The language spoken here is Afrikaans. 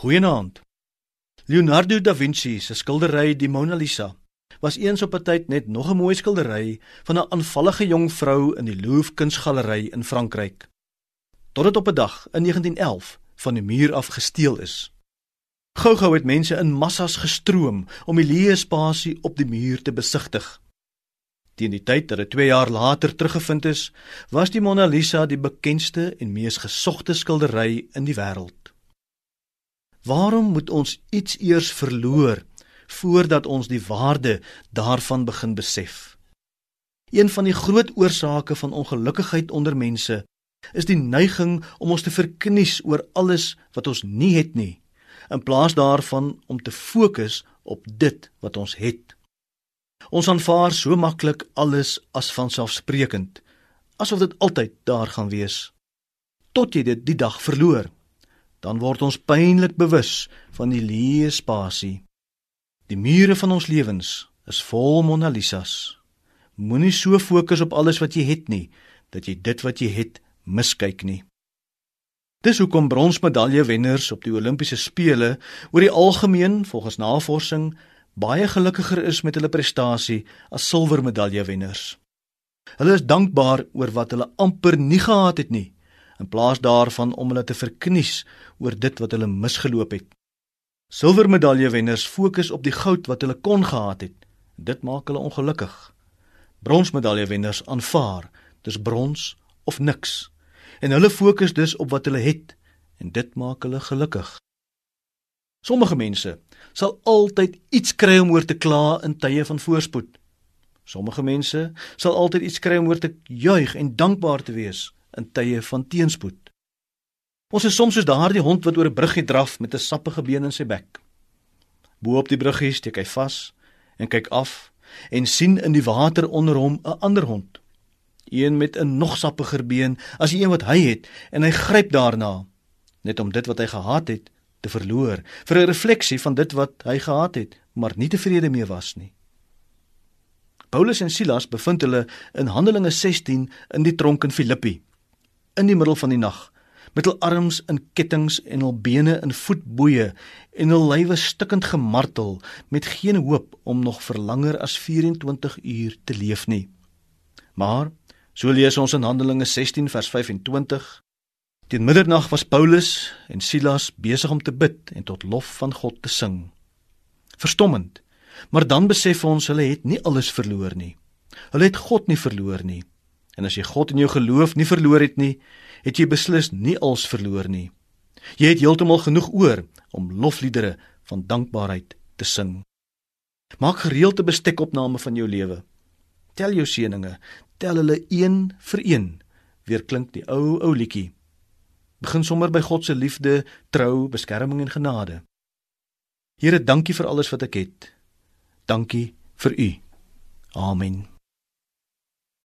Goeienaand. Leonardo da Vinci se skildery Die Mona Lisa was eens op 'n tyd net nog 'n mooi skildery van 'n aanvallige jong vrou in die Louvre Kunsgalery in Frankryk. Tot dit op 'n dag in 1911 van die muur af gesteel is. Gou-gou het mense in massas gestroom om die leë spasie op die muur te besigtig. Teen die tyd dat dit 2 jaar later teruggevind is, was die Mona Lisa die bekendste en mees gesogte skildery in die wêreld. Waarom moet ons iets eers verloor voordat ons die waarde daarvan begin besef? Een van die groot oorsake van ongelukkigheid onder mense is die neiging om ons te verknies oor alles wat ons nie het nie, in plaas daarvan om te fokus op dit wat ons het. Ons aanvaar so maklik alles as vanselfsprekend, asof dit altyd daar gaan wees, tot jy dit die dag verloor dan word ons pynlik bewus van die leë spasie. Die mure van ons lewens is vol Mona Lisas. Moenie so fokus op alles wat jy het nie, dat jy dit wat jy het miskyk nie. Dis hoekom bronsmedaljewenners op die Olimpiese spele oor die algemeen volgens navorsing baie gelukkiger is met hulle prestasie as silwermedaljewenners. Hulle is dankbaar oor wat hulle amper nie gehad het nie in plaas daarvan om hulle te verknies oor dit wat hulle misgeloop het. Silwermedaljewenners fokus op die goud wat hulle kon gehad het. Dit maak hulle ongelukkig. Bronsmedaljewenners aanvaar dis brons of niks en hulle fokus dus op wat hulle het en dit maak hulle gelukkig. Sommige mense sal altyd iets kry om oor te kla in tye van voorspoed. Sommige mense sal altyd iets kry om oor te juig en dankbaar te wees in tye van teenspoed. Ons is soms soos daardie hond wat oor 'n bruggie draf met 'n sappige been in sy bek. Bo op die bruggie steek hy vas en kyk af en sien in die water onder hom 'n ander hond. Een met 'n nog sappiger been as die een wat hy het en hy gryp daarna net om dit wat hy gehad het te verloor vir 'n refleksie van dit wat hy gehad het maar nie tevrede mee was nie. Paulus en Silas bevind hulle in Handelinge 16 in die tronk in Filippi in die middel van die nag met hul arms in kettinge en hul bene in voetboeye en hul lywe stikkend gemartel met geen hoop om nog vir langer as 24 uur te leef nie. Maar so lees ons in Handelinge 16 vers 25 Teen middernag was Paulus en Silas besig om te bid en tot lof van God te sing. Verstommend, maar dan besef ons hulle het nie alles verloor nie. Hulle het God nie verloor nie. En as jy God in jou geloof nie verloor het nie, het jy beslis nie als verloor nie. Jy het heeltemal genoeg oor om lofliedere van dankbaarheid te sing. Maak gereelde bestekopname van jou lewe. Tel jou seëninge, tel hulle een vir een. Weer klink die ou ou liedjie. Begin sommer by God se liefde, trou, beskerming en genade. Here, dankie vir alles wat ek het. Dankie vir U. Amen.